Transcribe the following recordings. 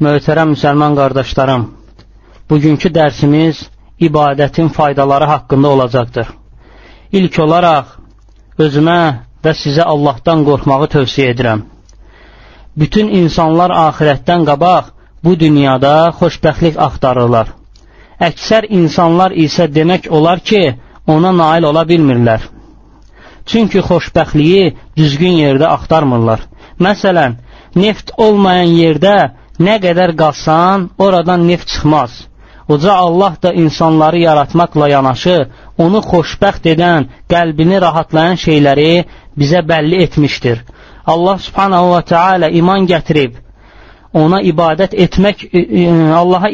möhtərəm müsəlman qardaşlarım, bugünkü dərsimiz ibadətin faydaları haqqında olacaqdır. İlk olaraq özümə və sizə Allahdan qorxmağı tövsiyə edirəm. Bütün insanlar axirətdən qabaq bu dünyada xoşbəxtlik axtarırlar. Əksər insanlar isə demək olar ki, ona nail ola bilmirlər. Çünki xoşbəxtliyi düzgün yerdə axtarmırlar. Məsələn, neft olmayan yerdə nə qədər qazsan, oradan neft çıxmaz. Uca Allah da insanları yaratmaqla yanaşı, onu xoşbəxt edən, qəlbini rahatlayan şeyləri bizə bəlli etmişdir. Allah subhanahu wa ta'ala iman gətirib, ona ibadət etmək, Allaha,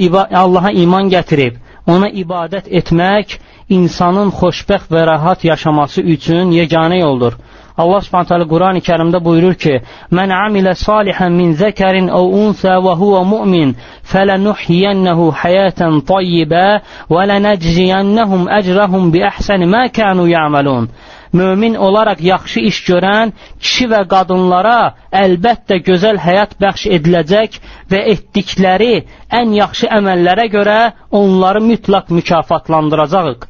Allaha iman gətirib, ona ibadət etmək insanın xoşbəxt və rahat yaşaması üçün yeganə yoldur. Allah Subhanahu taala Qurani Kərimdə buyurur ki: "Men amile salihan min zekarin aw unsa ve huve mu'min, felenuhyiyennehu hayaten tayyiba ve lenecziyennehum ecrahum bi ahsani ma kanu ya'malun." Mömin olaraq yaxşı iş görən kişi və qadınlara əlbəttə gözəl həyat bəxş ediləcək və etdikləri ən yaxşı əməllərə görə onları mütləq mükafatlandıracağıq.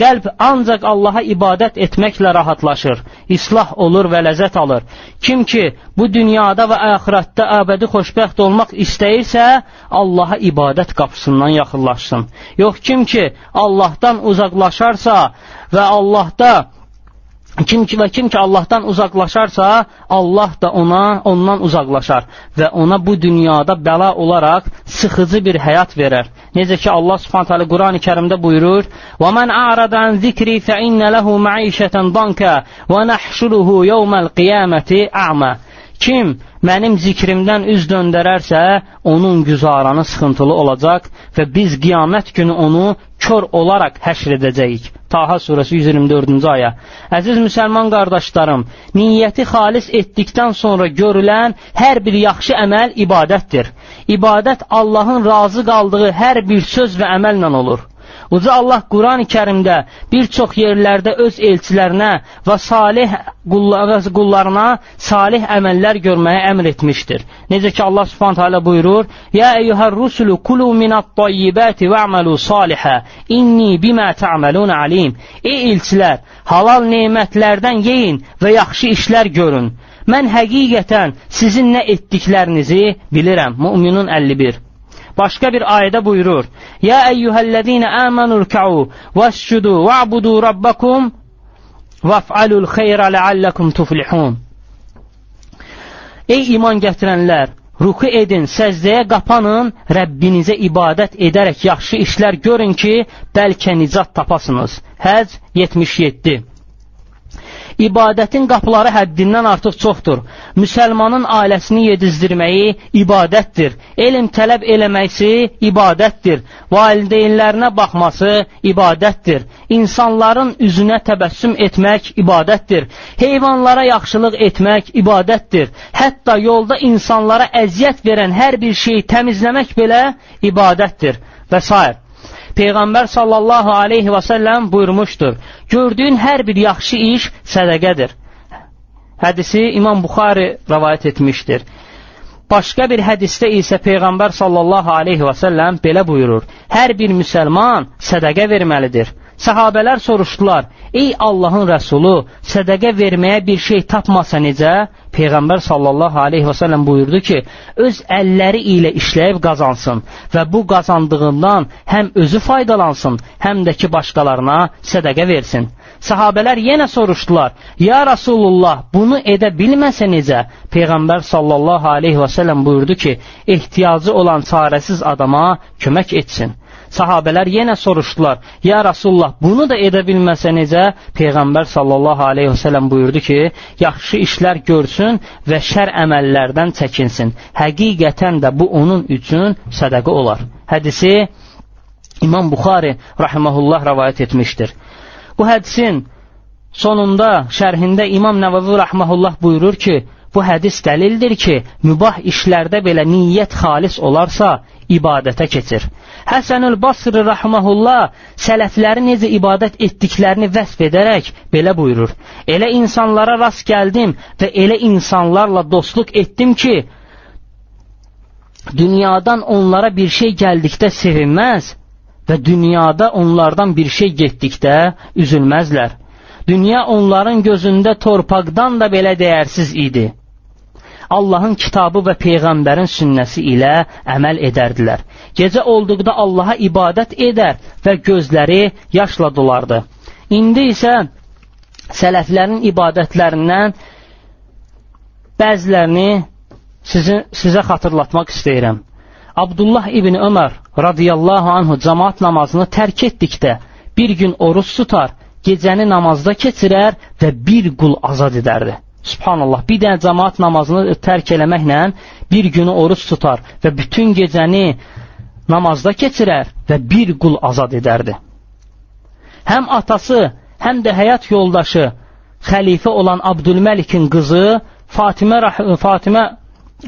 Qəlb ancaq Allaha ibadət etməklə rahatlaşır, islah olur və ləzzət alır. Kim ki, bu dünyada və əxirətdə əbədi xoşbəxt olmaq istəyirsə, Allaha ibadət qapısından yaxınlaşsın. Yox kim ki, Allahdan uzaqlaşarsa və Allahda Kim ki və kim ki Allahdan uzaqlaşarsa, Allah da ona ondan uzaqlaşar və ona bu dünyada bəla olaraq sıxıcı bir həyat verər. Necə ki Allah Subhanahu taala Qurani-Kərimdə buyurur: "Və men a'rada an zikri fe inne lehu ma'işeten danka və nahşuruhu yawmal qiyamati a'ma." Kim mənim zikrimdən üz döndərərsə, onun güzaranı sıxıntılı olacaq və biz qiyamət günü onu kör olaraq həşr edəcəyik. Taha surəsi 124-cü ayə. Əziz müsəlman qardaşlarım, niyyəti xalis etdikdən sonra görülən hər bir yaxşı əməl ibadətdir. İbadət Allahın razı qaldığı hər bir söz və əməllə olur. Uca Allah Quran-ı kərimdə bir çox yerlərdə öz elçilərinə və salih qullarına salih əməllər görməyə əmr etmişdir. Necə ki Allah Subhanahu taala buyurur: "Ya eyyuhar rusulu kulu minat-tayyibati va'malu salihə. İnni bima ta'malun alim." Ey elçilər, halal nemətlərdən yeyin və yaxşı işlər görün. Mən həqiqətən sizin nə etdiklərinizi bilirəm. Müminun 51 Başqa bir ayədə buyurur: "Ya eyyuhellezine amanu rük'u vescudu va'budu rabbakum vaf'alul xeyra leallekum tuflihun." Ey iman gətirənlər, ruku edin, səzdəyə qapanın, Rəbbinizə ibadət edərək yaxşı işlər görün ki, bəlkə nicat tapasınız. Həc 77 İbadətin qapıları həddindən artıq çoxdur. Müsəlmanın ailəsini yedizdirməyi ibadətdir. Elm tələb eləməsi ibadətdir. Valideynlərinə baxması ibadətdir. İnsanların üzünə təbəssüm etmək ibadətdir. Heyvanlara yaxşılıq etmək ibadətdir. Hətta yolda insanlara əziyyət verən hər bir şeyi təmizləmək belə ibadətdir və s. Peyğəmbər sallallahu aleyhi və səlləm buyurmuşdur, gördüyün hər bir yaxşı iş sədəqədir. Hədisi İmam Buxari rəvayət etmişdir. Başqa bir hədisdə isə Peyğəmbər sallallahu aleyhi və səlləm belə buyurur, hər bir müsəlman sədəqə verməlidir. Səhabələr soruşdular, ey Allahın rəsulu, sədəqə verməyə bir şey tapmasa necə? Peyğəmbər sallallahu aleyhi və səlləm buyurdu ki, öz əlləri ilə işləyib qazansın və bu qazandığından həm özü faydalansın, həm də ki, başqalarına sədəqə versin. Sahabələr yenə soruşdular, Ya Rasulullah, bunu edə bilməsə necə? Peyğəmbər sallallahu aleyhi və səlləm buyurdu ki, ehtiyacı olan çarəsiz adama kömək etsin. Sahabələr yenə soruşdular, Ya Rasulullah, bunu da edə bilməsə necə? Peyğəmbər sallallahu aleyhi və sələm buyurdu ki, yaxşı işlər görsün və şər əməllərdən çəkinsin. Həqiqətən də bu onun üçün sədəqə olar. Hədisi İmam Buxari rahiməhullah rəvayət etmişdir. Bu hədisin sonunda, şərhində İmam Nəvəvi rahməhullah buyurur ki, Bu hədis dəlildir ki, mübah işlərdə belə niyyət xalis olarsa, ibadətə keçir. Həsənül Basri rahmehullah sələfləri necə ibadət etdiklərini vəsf edərək belə buyurur. Elə insanlara rast gəldim və elə insanlarla dostluq etdim ki, dünyadan onlara bir şey gəldikdə sevinməz və dünyada onlardan bir şey getdikdə üzülməzlər. Dünya onların gözündə torpaqdan da belə dəyərsiz idi. Allahın kitabı və Peyğəmbərin sünnəsi ilə əməl edərdilər. Gecə olduqda Allaha ibadət edər və gözləri yaşla dolardı. İndi isə sələflərin ibadətlərindən bəzilərini sizin, sizə xatırlatmaq istəyirəm. Abdullah ibn Ömər radiyallahu anhu cemaat namazını tərk etdikdə bir gün oruç tutar, gecəni namazda keçirər və bir qul azad edərdi. Subhanallah, bir dənə cəmaat namazını tərk eləməklə bir günü oruç tutar və bütün gecəni namazda keçirər və bir qul azad edərdi. Həm atası, həm də həyat yoldaşı xəlifə olan Abdülməlikin qızı Fatimə, Fatimə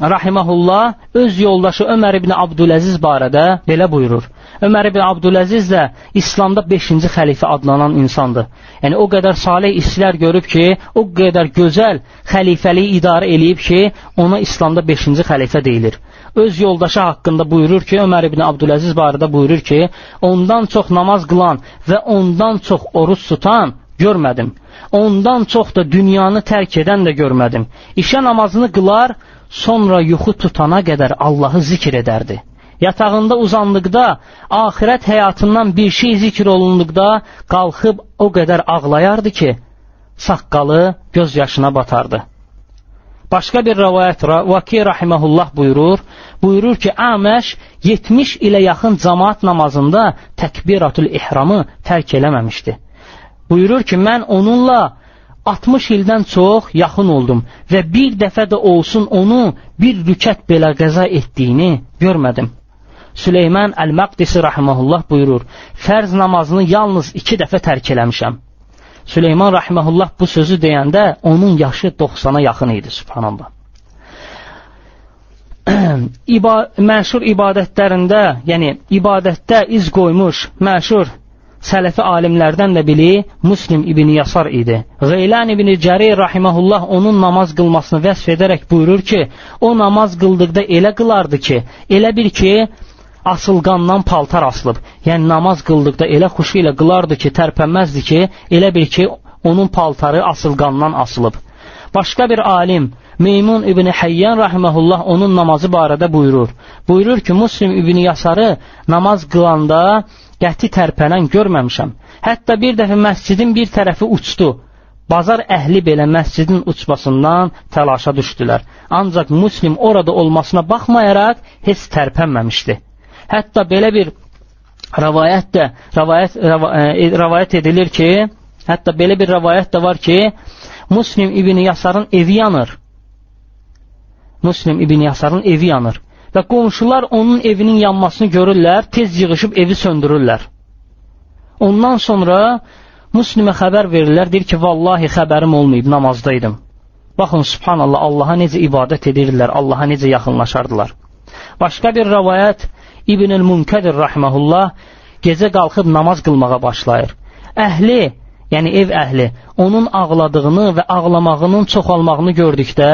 rahiməhullah öz yoldaşı Ömər ibn Abdüləziz barədə belə buyurur. Ömər ibn Abdüləziz də İslamda 5-ci xəlifə adlanan insandır. Yəni o qədər salih işlər görüb ki, o qədər gözəl xəlifəliyi idarə eləyib ki, ona İslamda 5-ci xəlifə deyilir. Öz yoldaşı haqqında buyurur ki, Ömər ibn Abdüləziz barədə buyurur ki, ondan çox namaz qılan və ondan çox oruç tutan görmədim. Ondan çox da dünyanı tərk edən də görmədim. İşə namazını qılar, sonra yuxu tutana qədər Allahı zikr edərdi. Yatağında uzandıqda, axirət həyatından bir şey zikr olunduqda qalxıb o qədər ağlayardı ki, saqqalı göz yaşına batardı. Başqa bir rəvayət Vaki rahiməhullah buyurur, buyurur ki, Əməş 70 ilə yaxın cemaat namazında təkbiratul ihramı tərk eləməmişdi. Buyurur ki, mən onunla 60 ildən çox yaxın oldum və bir dəfə də olsun onu bir rükət belə qəza etdiyini görmədim. Süleyman Əl-Məqdisi rahiməhullah buyurur, fərz namazını yalnız iki dəfə tərk eləmişəm. Süleyman rahiməhullah bu sözü deyəndə onun yaşı 90-a yaxın idi, subhanallah. İba məşhur ibadətlərində, yəni ibadətdə iz qoymuş məşhur sələfi alimlərdən də biri Muslim ibn Yasar idi. Qeylan ibn Cərir rahiməhullah onun namaz qılmasını vəsf edərək buyurur ki, o namaz qıldıqda elə qılardı ki, elə bir ki, asılqandan paltar asılıb. Yəni namaz qıldıqda elə xuşu ilə qılardı ki, tərpənməzdi ki, elə bir ki, onun paltarı asılqandan asılıb. Başqa bir alim Meymun İbni Həyyan rahiməhullah onun namazı barədə buyurur. Buyurur ki, Muslim İbni Yasarı namaz qılanda qəti tərpənən görməmişəm. Hətta bir dəfə məscidin bir tərəfi uçdu. Bazar əhli belə məscidin uçmasından təlaşa düşdülər. Ancaq muslim orada olmasına baxmayaraq heç tərpənməmişdi. Hətta belə bir rəvayət də rəvayət, e, rəvayət edilir ki, hətta belə bir rəvayət də var ki, Muslim İbn Yasarın evi yanır. Muslim İbn Yasarın evi yanır və qonşular onun evinin yanmasını görürlər, tez yığışıb evi söndürürlər. Ondan sonra Müslimə xəbər verirlər, deyir ki, vallahi xəbərim olmayıb, namazdaydım. Baxın, subhanallah, Allaha necə ibadət edirlər, Allaha necə yaxınlaşardılar. Başqa bir rəvayət İbn-ül Munkədir rahməhullah gecə qalxıb namaz qılmağa başlayır. Əhli, yəni ev əhli, onun ağladığını və ağlamağının çoxalmağını gördükdə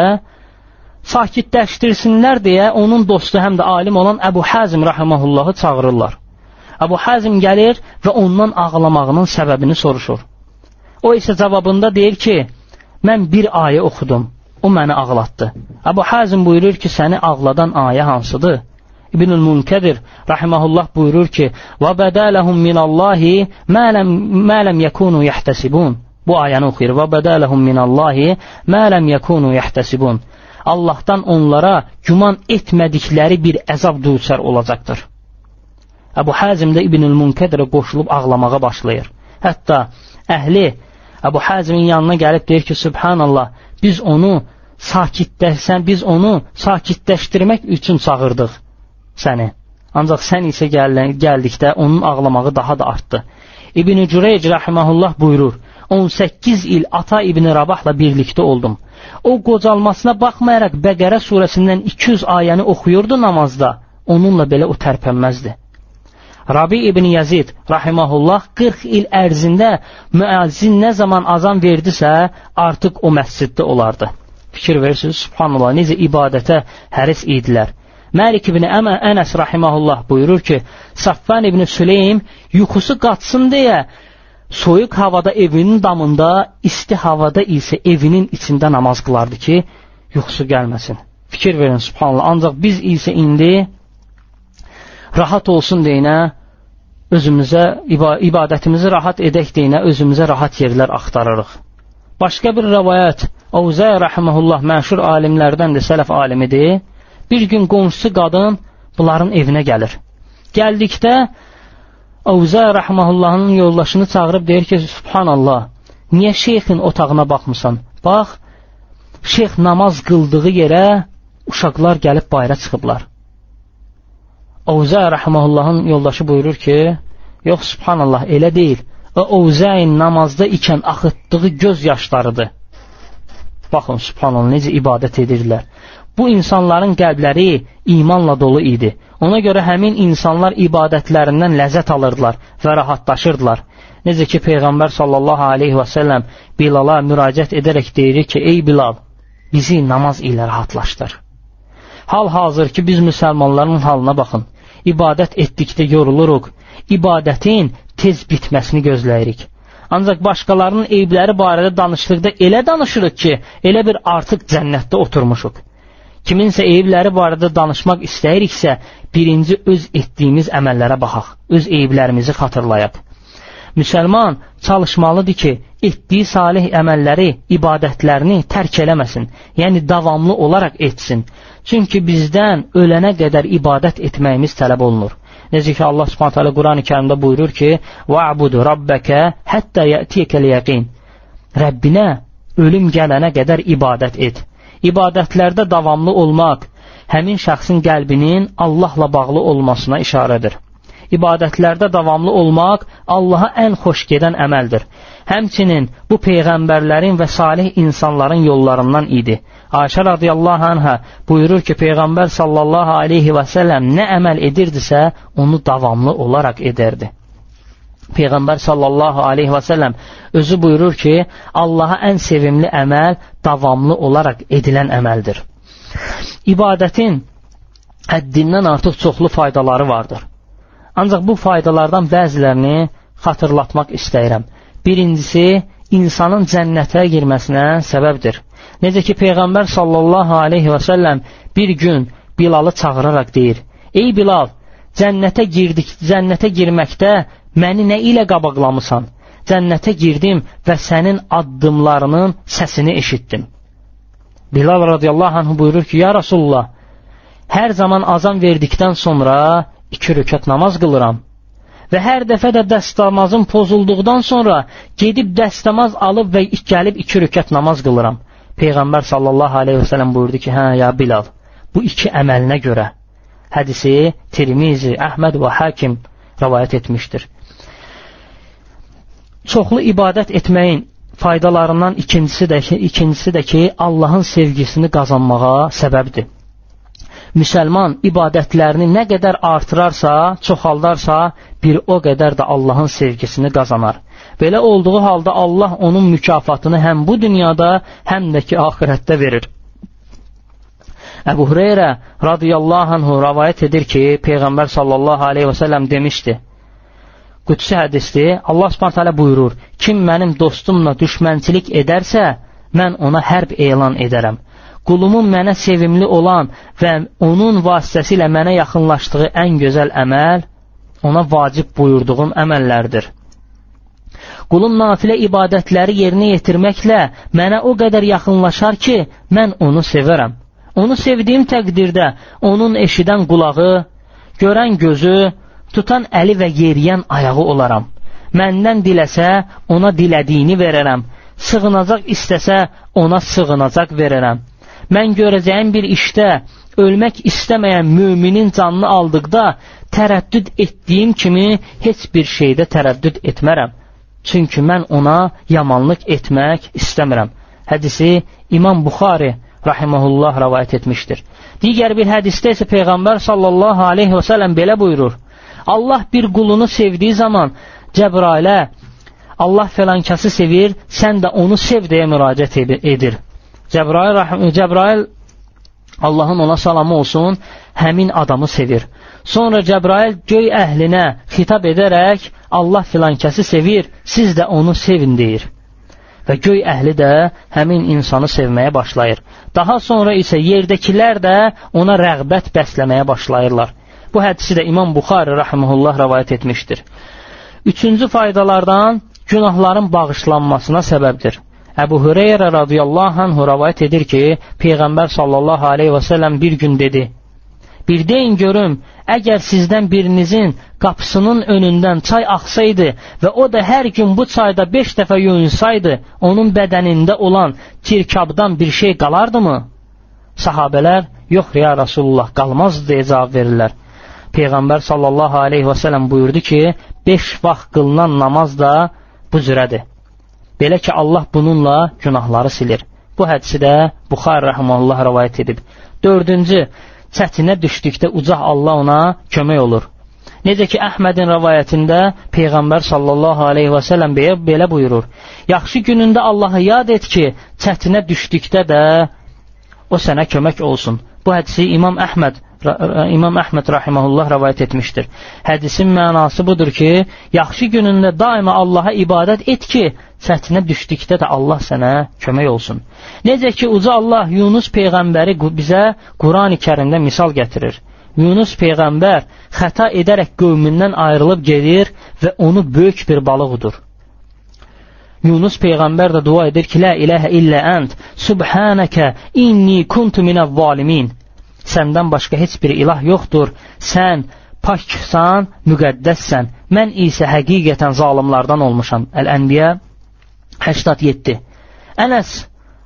sakitləşdirsinlər deyə onun dostu həm də alim olan Əbu Həzm rahiməhullahı çağırırlar. Əbu Həzm gəlir və ondan ağlamağının səbəbini soruşur. O isə cavabında deyir ki, mən bir ayə oxudum, o məni ağlatdı. Əbu Həzm buyurur ki, səni ağladan ayə hansıdır? İbnül Munkədir rahiməhullah buyurur ki, və bədələhum minallahi mə ləm, mə ləm yəkunu yəhtəsibun. Bu ayəni oxuyur. Və bədələhum minallahi mə ləm yəkunu yəhtəsibun. Allahdan onlara güman etmədikləri bir əzab duçar olacaqdır. Əbu Həzim də İbnül Munkədirə qoşulub ağlamağa başlayır. Hətta əhli Əbu Həzimin yanına gəlib deyir ki, Subhanallah, biz onu sakitləşsən, biz onu sakitləşdirmək üçün çağırdıq səni. Ancaq sən isə gəldikdə onun ağlamağı daha da artdı. İbn-i Cüreyc rəhməhullah buyurur, 18 il ata İbn Rabahla birlikdə oldum. O qocalmasına baxmayaraq Bəqərə surəsindən 200 ayəni oxuyurdu namazda. Onunla belə o tərpənməzdi. Rabi ibn Yazid rahimehullah 40 il ərzində müəzzin nə zaman azan verdisə, artıq o məsciddə olardı. Fikir verirsiniz, subhanallah, necə ibadətə həris idilər. Məlik ibn Əmə Ənəs rahimehullah buyurur ki, Saffan ibn Süleym yuxusu qaçsın deyə soyuq havada evinin damında, isti havada isə evinin içində namaz qılardı ki, yuxusu gəlməsin. Fikir verin, subhanallah. Ancaq biz isə indi rahat olsun deyinə özümüzə ibadətimizi rahat edək deyinə özümüzə rahat yerlər axtarırıq. Başqa bir rəvayət Avzə rəhməhullah məşhur alimlərdəndir, sələf alimidir. Bir gün qonşusu qadın bunların evinə gəlir. Gəldikdə Avza rəhməhullahın yoldaşını çağırıb deyir ki, Subhanallah, niyə şeyxin otağına baxmısan? Bax, şeyx namaz qıldığı yerə uşaqlar gəlib bayra çıxıblar. Avza rəhməhullahın yoldaşı buyurur ki, yox, Subhanallah, elə deyil. O Avzain namazda ikən axıtdığı göz yaşlarıdır. Baxın, Subhanallah, necə ibadət edirlər. Bu insanların qəlbləri imanla dolu idi. Ona görə həmin insanlar ibadətlərindən ləzzət alırdılar və rahatlaşırdılar. Necə ki Peyğəmbər sallallahu aleyhi və səlləm Bilala müraciət edərək deyir ki, ey Bilal, bizi namaz ilə rahatlaşdır. Hal-hazır ki, biz müsəlmanların halına baxın. İbadət etdikdə yoruluruq. İbadətin tez bitməsini gözləyirik. Ancaq başqalarının eybləri barədə danışdıqda elə danışırıq ki, elə bir artıq cənnətdə oturmuşuq. Kiminsə eyibləri barədə danışmaq istəyiriksə, birinci öz etdiyimiz əməllərə baxaq, öz eyiblərimizi xatırlayaq. Müsəlman çalışmalıdır ki, etdiyi salih əməlləri, ibadətlərini tərk eləməsin, yəni davamlı olaraq etsin. Çünki bizdən ölənə qədər ibadət etməyimiz tələb olunur. Necə ki Allah Subhanahu taala Qurani-Kərimdə buyurur ki: "Va'budu rabbaka hatta ya'tiyakal yaqin." Rəbbinə ölüm gələnə qədər ibadət et ibadətlərdə davamlı olmaq həmin şəxsin qəlbinin Allahla bağlı olmasına işarədir. İbadətlərdə davamlı olmaq Allaha ən xoş gedən əməldir. Həmçinin bu peyğəmbərlərin və salih insanların yollarından idi. Ayşə radiyallahu anhə buyurur ki, Peyğəmbər sallallahu aleyhi və səlləm nə əməl edirdisə, onu davamlı olaraq edərdi. Peyğəmbər sallallahu aleyhi və səlləm özü buyurur ki, Allaha ən sevimli əməl davamlı olaraq edilən əməldir. İbadətin həddindən artıq çoxlu faydaları vardır. Ancaq bu faydalardan bəzilərini xatırlatmaq istəyirəm. Birincisi, insanın cənnətə girməsinə səbəbdir. Necə ki, Peyğəmbər sallallahu aleyhi və səlləm bir gün Bilalı çağıraraq deyir, Ey Bilal, cənnətə girdik, cənnətə girməkdə Məni nə ilə qabaqlamısan? Cənnətə girdim və sənin addımlarının səsini eşitdim. Bilal radiyallahu anh buyurur ki, Ya Rasulullah, hər zaman azan verdikdən sonra iki rükət namaz qılıram. Və hər dəfə də dəstəmazım pozulduqdan sonra gedib dəstəmaz alıb və gəlib iki rükət namaz qılıram. Peyğəmbər sallallahu aleyhi və sələm buyurdu ki, hə, ya Bilal, bu iki əməlinə görə hədisi Tirmizi, Əhməd və Hakim rəvayət etmişdir çoxlu ibadət etməyin faydalarından ikincisi də ki, ikincisi də ki, Allahın sevgisini qazanmağa səbəbdir. Müsəlman ibadətlərini nə qədər artırarsa, çoxaldarsa, bir o qədər də Allahın sevgisini qazanar. Belə olduğu halda Allah onun mükafatını həm bu dünyada, həm də ki, axirətdə verir. Əbu Hüreyrə radiyallahu anhu rəvayət edir ki, Peyğəmbər sallallahu aleyhi və səlləm demişdi, qüdsi hədisdir. Allah Subhanahu taala buyurur: "Kim mənim dostumla düşmənçilik edərsə, mən ona hərb elan edərəm." Qulumun mənə sevimli olan və onun vasitəsilə mənə yaxınlaşdığı ən gözəl əməl ona vacib buyurduğum əməllərdir. Qulum nafilə ibadətləri yerinə yetirməklə mənə o qədər yaxınlaşar ki, mən onu sevərəm. Onu sevdiyim təqdirdə onun eşidən qulağı, görən gözü, tutan əli və yeriyən ayağı olaram. Məndən diləsə, ona dilədiyini verərəm. Sığınacaq istəsə, ona sığınacaq verərəm. Mən görəcəyim bir işdə ölmək istəməyən müminin canını aldıqda tərəddüd etdiyim kimi heç bir şeydə tərəddüd etmərəm. Çünki mən ona yamanlıq etmək istəmirəm. Hədisi İmam Buxari rahimehullah rivayet etmişdir. Digər bir hədisdə isə Peyğəmbər sallallahu aleyhi və səlləm belə buyurur. Allah bir qulunu sevdiyi zaman Cəbrailə Allah fələnkəsi sevir, sən də onu sev deyə müraciət edir. Cəbrail, Cəbrail Allahın ona salamı olsun, həmin adamı sevir. Sonra Cəbrail göy əhlinə xitab edərək Allah filankəsi sevir, siz də onu sevin deyir. Və göy əhli də həmin insanı sevməyə başlayır. Daha sonra isə yerdəkilər də ona rəğbət bəsləməyə başlayırlar. Bu hədisi də İmam Buxari rahimehullah rivayet etmişdir. Üçüncü faydalardan günahların bağışlanmasına səbəbdir. Əbu Hüreyrə radiyallahu anh rivayet edir ki, Peyğəmbər sallallahu aleyhi və səlləm bir gün dedi, Bir deyin görüm, əgər sizdən birinizin qapısının önündən çay axsaydı və o da hər gün bu çayda beş dəfə yuyunsaydı, onun bədənində olan tirkabdan bir şey qalardımı? Sahabələr, yox ya Rasulullah, qalmaz deyə cavab verirlər. Peyğəmbər sallallahu aleyhi və sələm buyurdu ki, beş vaxt qılınan namaz da bu cürədir. Belə ki, Allah bununla günahları silir. Bu hədisi də Buxar rəhməllah rəvayət edib. Dördüncü, çətinə düşdükdə ucaq Allah ona kömək olur. Necə ki, Əhmədin rəvayətində Peyğəmbər sallallahu aleyhi və sələm belə buyurur. Yaxşı günündə Allahı yad et ki, çətinə düşdükdə də o sənə kömək olsun. Bu hədisi İmam Əhməd İmam Əhməd rahimehullah rivayet etmişdir. Hədisin mənası budur ki, yaxşı günündə daima Allaha ibadət et ki, çətinə düşdükdə də Allah sənə kömək olsun. Necə ki, uca Allah Yunus peyğəmbəri bizə Qurani-Kərimdə misal gətirir. Yunus peyğəmbər xəta edərək qövmündən ayrılıb gedir və onu böyük bir balıq udur. Yunus peyğəmbər də dua edir ki, la ilahə illə ənt, subhanəkə inni kuntu minəz zalimin səndən başqa heç bir ilah yoxdur, sən paksan, müqəddəssən, mən isə həqiqətən zalimlardan olmuşam. Əl-Ənbiya 87 Ənəs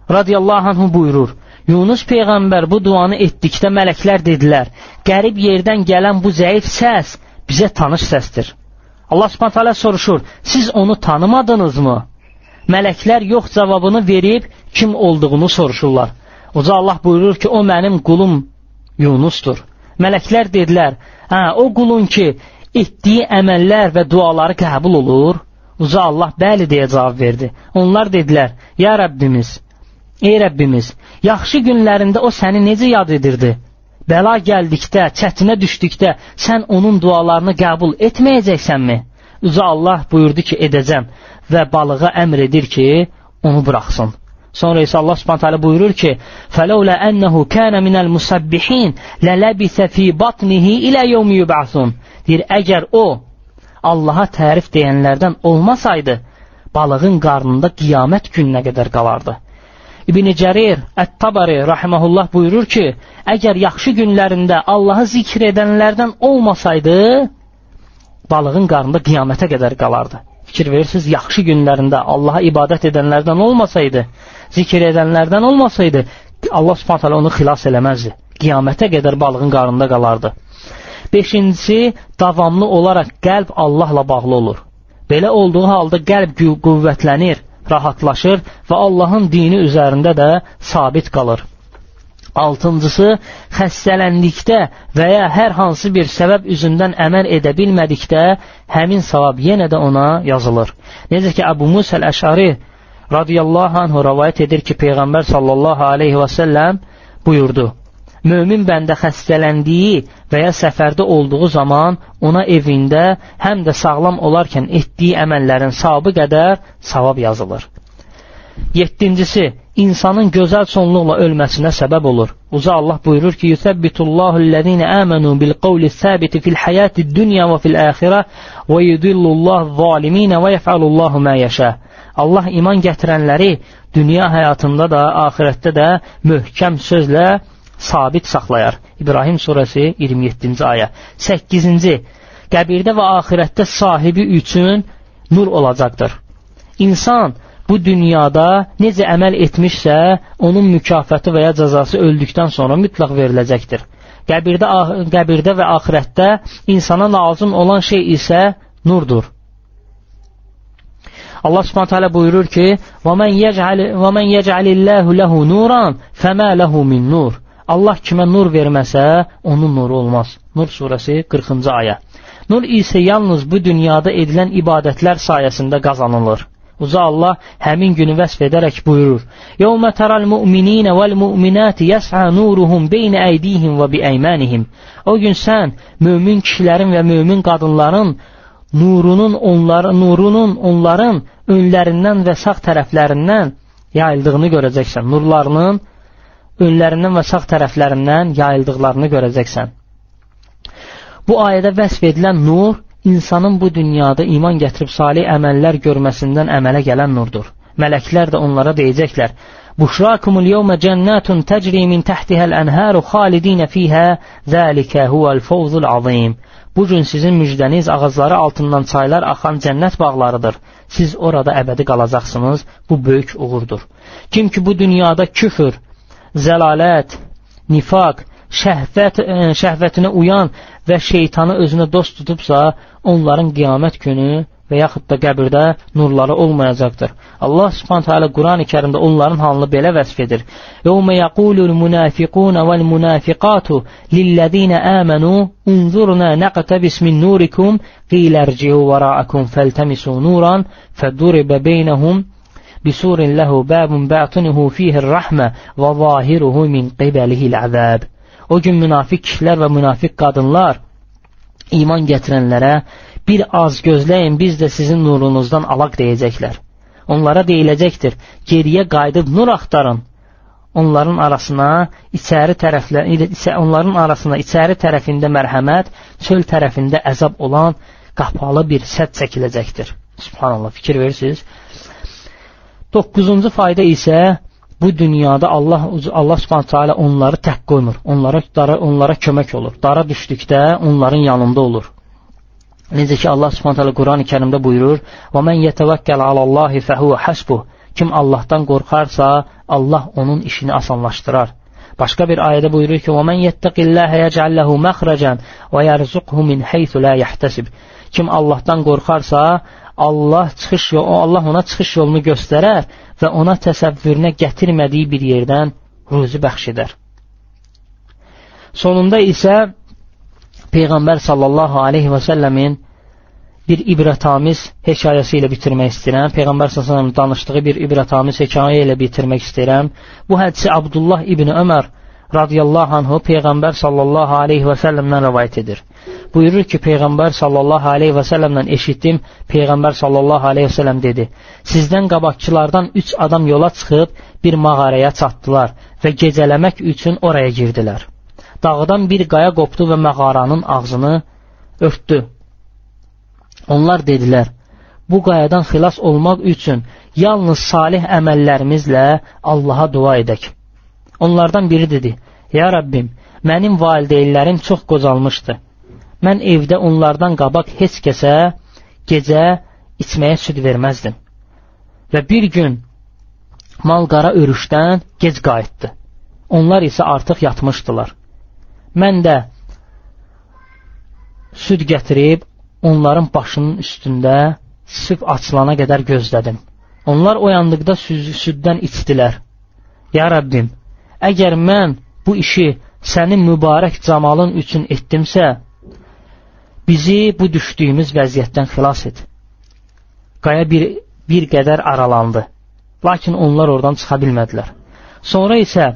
radiyallahu anhu buyurur, Yunus Peyğəmbər bu duanı etdikdə mələklər dedilər, qərib yerdən gələn bu zəif səs bizə tanış səsdir. Allah subhanət soruşur, siz onu tanımadınızmı? Mələklər yox cavabını verib kim olduğunu soruşurlar. Uca Allah buyurur ki, o mənim qulum Yunusdur. Mələklər dedilər, hə, o qulun ki, etdiyi əməllər və duaları qəbul olur. Uca Allah bəli deyə cavab verdi. Onlar dedilər, ya Rəbbimiz, ey Rəbbimiz, yaxşı günlərində o səni necə yad edirdi? Bəla gəldikdə, çətinə düşdükdə sən onun dualarını qəbul etməyəcəksənmi? Uca Allah buyurdu ki, edəcəm və balığa əmr edir ki, onu buraxsın. Sonra isə Allah Subhanahu buyurur ki: "Fələulə ennehu kana minəl musabbihin lələbisə fi batnihi ilə yevmi yub'asun." Deyir, əgər o Allaha tərif deyənlərdən olmasaydı, balığın qarnında qiyamət gününə qədər qalardı. İbn Cərir Ət-Tabari rahimehullah buyurur ki, əgər yaxşı günlərində Allahı zikr edənlərdən olmasaydı, balığın qarnında qiyamətə qədər qalardı. Fikir verirsiniz, yaxşı günlərində Allaha ibadət edənlərdən olmasaydı, zikr edənlərdən olmasaydı, Allah subhanət onu xilas eləməzdi. Qiyamətə qədər balığın qarnında qalardı. Beşincisi, davamlı olaraq qəlb Allahla bağlı olur. Belə olduğu halda qəlb qüvvətlənir, rahatlaşır və Allahın dini üzərində də sabit qalır. Altıncısı, xəstələndikdə və ya hər hansı bir səbəb üzündən əməl edə bilmədikdə, həmin savab yenə də ona yazılır. Necə ki, Əbu Musəl Əşari radiyallahu anhu rəvayət edir ki, Peyğəmbər sallallahu aleyhi və səlləm buyurdu. Mömin bəndə xəstələndiyi və ya səfərdə olduğu zaman ona evində həm də sağlam olarkən etdiyi əməllərin savabı qədər savab yazılır. Yettincisi, insanın gözəl sonluqla ölməsinə səbəb olur. Uca Allah buyurur ki, Yusəbbitullahu ləzinə əmənu bil qavli səbiti fil həyati dünya və fil əxirə və yudillullahu zaliminə və yəfəlullahu mə yəşə. Allah iman gətirənləri dünya həyatında da, axirətdə də möhkəm sözlə sabit saxlayar. İbrahim surəsi 27-ci ayə. 8-ci qəbirdə və axirətdə sahibi üçün nur olacaqdır. İnsan bu dünyada necə əməl etmişsə, onun mükafatı və ya cəzası öldükdən sonra mütləq veriləcəkdir. Qəbirdə, qəbirdə və axirətdə insana lazım olan şey isə nurdur. Allah Subhanahu taala buyurur ki: "Və men yec'al və men yec'alillahu lehu nuran fema lehu min nur." Allah kimə nur verməsə, onun nuru olmaz. Nur surəsi 40-cı ayə. Nur isə yalnız bu dünyada edilən ibadətlər sayəsində qazanılır. Uca Allah həmin günü vəsf edərək buyurur: "Yawma taral mu'minina vel mu'minati yas'a nuruhum beyne eydihim və bieymanihim." O gün sən mömin kişilərin və mömin qadınların nurunun onların nurunun onların önlərindən və sağ tərəflərindən yayıldığını görəcəksən. Nurlarının önlərindən və sağ tərəflərindən yayıldıqlarını görəcəksən. Bu ayədə vəsf edilən nur insanın bu dünyada iman gətirib salih əməllər görməsindən əmələ gələn nurdur. Mələklər də onlara deyəcəklər: "Buşrakumul yawma cennatun tecri min tahtiha'l anharu khalidin fiha, zalika huwal fawzul azim." Bu gün sizin müjdəniz ağacları altından çaylar axan cənnət bağlarıdır. Siz orada əbədi qalacaqsınız. Bu böyük uğurdur. Kim ki bu dünyada küfür, zəlalət, nifaq, şəhvət, ə, e, şəhvətinə uyan və şeytanı özünə dost tutubsa, onların qiyamət günü və yaxud da qəbirdə nurları olmayacaqdır. Allah Subhanahu taala Quran-ı Kərimdə onların halını belə vəsf edir. Yawma yaqulul munafiqun vel munafiqatu lillezina amanu unzurna naqtabis min nurikum qila irji'u wara'akum faltamisu nuran faduriba bainahum بسور له باب باطنه فيه الرحمة وظاهره من قبله العذاب O gün münafiq kişilər və münafiq qadınlar iman gətirənlərə bir az gözləyin biz də sizin nurunuzdan alaq deyəcəklər. Onlara deyiləcəkdir, geriyə qayıdıb nur axtarın. Onların arasına içəri tərəflə onların arasına içəri tərəfində mərhəmət, çöl tərəfində əzab olan qapalı bir sədd çəkiləcəkdir. Subhanallah, fikir verirsiniz? 9-cu fayda isə bu dünyada Allah Allah Subhanahu taala onları tək qoymur. Onlara dara, onlara kömək olur. Dara düşdükdə onların yanında olur. Necə ki Allah Subhanahu taala Qurani-Kərimdə buyurur: "Və men yetevəkkəl alallahi fehuve hasbuh." Kim Allahdan qorxarsa, Allah onun işini asanlaşdırar. Başqa bir ayədə buyurur ki: "Və men yettaqillaha yec'al lehu məxracan və yerzuqhu min haythu la yahtasib." Kim Allahdan qorxarsa, Allah çıxış yolu, Allah ona çıxış yolunu göstərər və ona təsəvvürünə gətirmədiyi bir yerdən ruzi bəxş edər. Sonunda isə Peyğəmbər sallallahu aleyhi və səlləmin bir ibrətamiz hekayəsi ilə bitirmək istəyirəm. Peyğəmbər sallallahu danışdığı bir ibrətamiz hekayə ilə bitirmək istəyirəm. Bu hədisi Abdullah ibn Ömər radiyallahu anhu Peyğəmbər sallallahu aleyhi və səlləmdən rəvayət edir. Buyurur ki, Peyğəmbər sallallahu aleyhi və səlləmdən eşitdim, Peyğəmbər sallallahu aleyhi və səlləm dedi, sizdən qabaqçılardan üç adam yola çıxıb bir mağaraya çatdılar və gecələmək üçün oraya girdilər. Dağdan bir qaya qopdu və mağaranın ağzını örtdü. Onlar dedilər, bu qayadan xilas olmaq üçün yalnız salih əməllərimizlə Allaha dua edək. Onlardan biri dedi, Ya Rəbbim, mənim valideynlərim çox qocalmışdı. Mən evdə onlardan qabaq heç kəsə gecə içməyə süd verməzdim. Və bir gün mal-qara örüşdən gec qayıtdı. Onlar isə artıq yatmışdılar. Mən də süd gətirib onların başının üstündə süb açılana qədər gözlədim. Onlar oyandıqda süddən içdilər. Ya Rəbbim, əgər mən bu işi sənin mübarək camalın üçün etdimsə, bizi bu düşdüyümüz vəziyyətdən xilas et. Qaya bir, bir qədər aralandı. Lakin onlar oradan çıxa bilmədilər. Sonra isə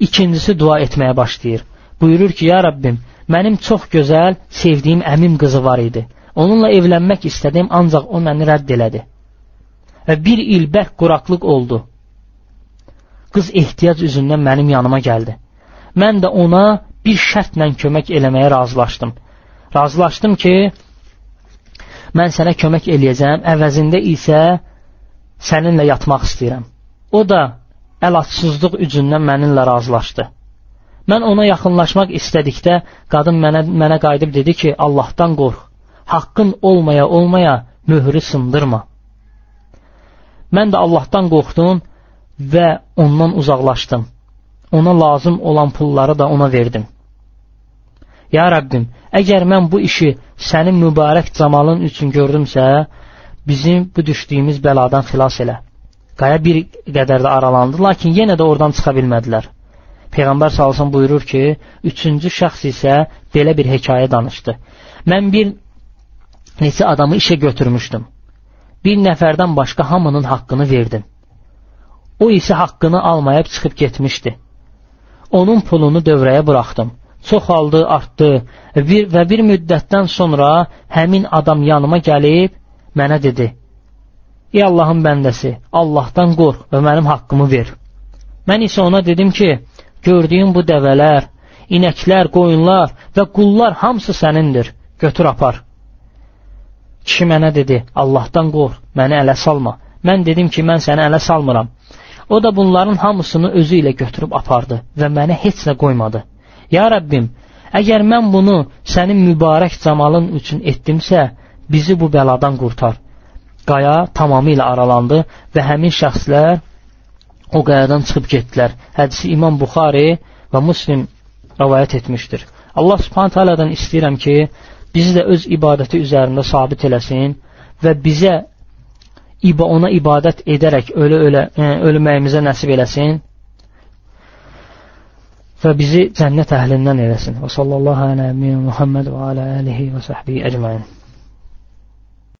ikincisi dua etməyə başlayır. Buyurur ki, ya Rəbbim, mənim çox gözəl, sevdiyim əmim qızı var idi. Onunla evlənmək istədim, ancaq o məni rədd elədi. Və bir il bərk quraqlıq oldu. Qız ehtiyac üzündən mənim yanıma gəldi. Mən də ona bir şərtlə kömək eləməyə razılaşdım. Razılaşdım ki, mən sənə kömək eləyəcəm, əvəzində isə səninlə yatmaq istəyirəm. O da əlacsızlıq üzündən mənimlə razılaşdı. Mən ona yaxınlaşmaq istədikdə qadın mənə, mənə qayıdıb dedi ki, Allahdan qorx. haqqın olmaya olmaya möhrü sındırma. Mən də Allahdan qorxdum və ondan uzaqlaşdım. Ona lazım olan pulları da ona verdim. Ya Rəbbim, əgər mən bu işi sənin mübarək camalın üçün gördümsə, bizim bu düşdüyümüz bəladan xilas elə. Qaya bir qədər də aralandı, lakin yenə də oradan çıxa bilmədilər. Peyğəmbər salsın buyurur ki, üçüncü şəxs isə belə bir hekayə danışdı. Mən bir neçə adamı işə götürmüşdüm. Bir nəfərdən başqa hamının haqqını verdim. O isə haqqını almayıb çıxıb getmişdi. Onun pulunu dövrəyə buraxdım. Çoxaldı, artdı bir, və bir müddətdən sonra həmin adam yanıma gəlib mənə dedi, Ey Allahın bəndəsi, Allahdan qorx və mənim haqqımı ver. Mən isə ona dedim ki, gördüyün bu dəvələr, inəklər, qoyunlar və qullar hamısı sənindir, götür apar. Kişi mənə dedi, Allahdan qorx, məni ələ salma. Mən dedim ki, mən səni ələ salmıram. O da bunların hamısını özü ilə götürüb apardı və mənə heç nə qoymadı. Ya Rəbbim, əgər mən bunu sənin mübarək camalın üçün etdimsə, bizi bu bəladan qurtar. Qaya tamamilə aralandı və həmin şəxslər o qayadan çıxıb getdilər. Hədisi İmam Buxari və Muslim rəvayət etmişdir. Allah subhanət hələdən istəyirəm ki, bizi də öz ibadəti üzərində sabit eləsin və bizə ona ibadət edərək ölə-ölə e, ölməyimizə nəsib eləsin və bizi cənnət əhlindən eləsin. Və sallallahu alə Muhammed və alə alihi və səhbihi əcməin.